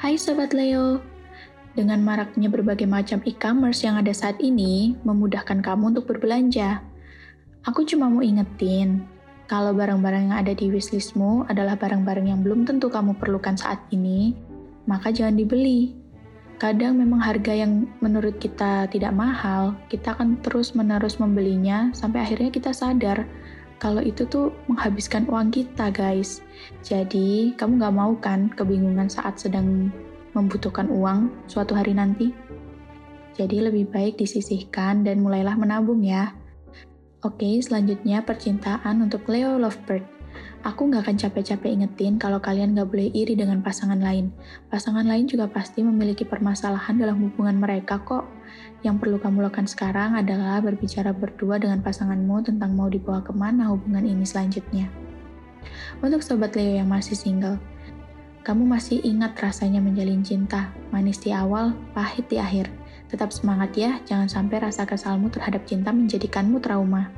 Hai Sobat Leo, dengan maraknya berbagai macam e-commerce yang ada saat ini, memudahkan kamu untuk berbelanja. Aku cuma mau ingetin, kalau barang-barang yang ada di wishlistmu adalah barang-barang yang belum tentu kamu perlukan saat ini, maka jangan dibeli. Kadang memang harga yang menurut kita tidak mahal, kita akan terus-menerus membelinya sampai akhirnya kita sadar kalau itu tuh menghabiskan uang kita, guys. Jadi, kamu nggak mau kan kebingungan saat sedang membutuhkan uang suatu hari nanti? Jadi, lebih baik disisihkan dan mulailah menabung ya. Oke, selanjutnya percintaan untuk Leo Lovebird. Aku nggak akan capek-capek ingetin kalau kalian nggak boleh iri dengan pasangan lain. Pasangan lain juga pasti memiliki permasalahan dalam hubungan mereka kok. Yang perlu kamu lakukan sekarang adalah berbicara berdua dengan pasanganmu tentang mau dibawa ke mana hubungan ini selanjutnya. Untuk sobat Leo yang masih single, kamu masih ingat rasanya menjalin cinta, manis di awal, pahit di akhir. Tetap semangat ya, jangan sampai rasa kesalmu terhadap cinta menjadikanmu trauma.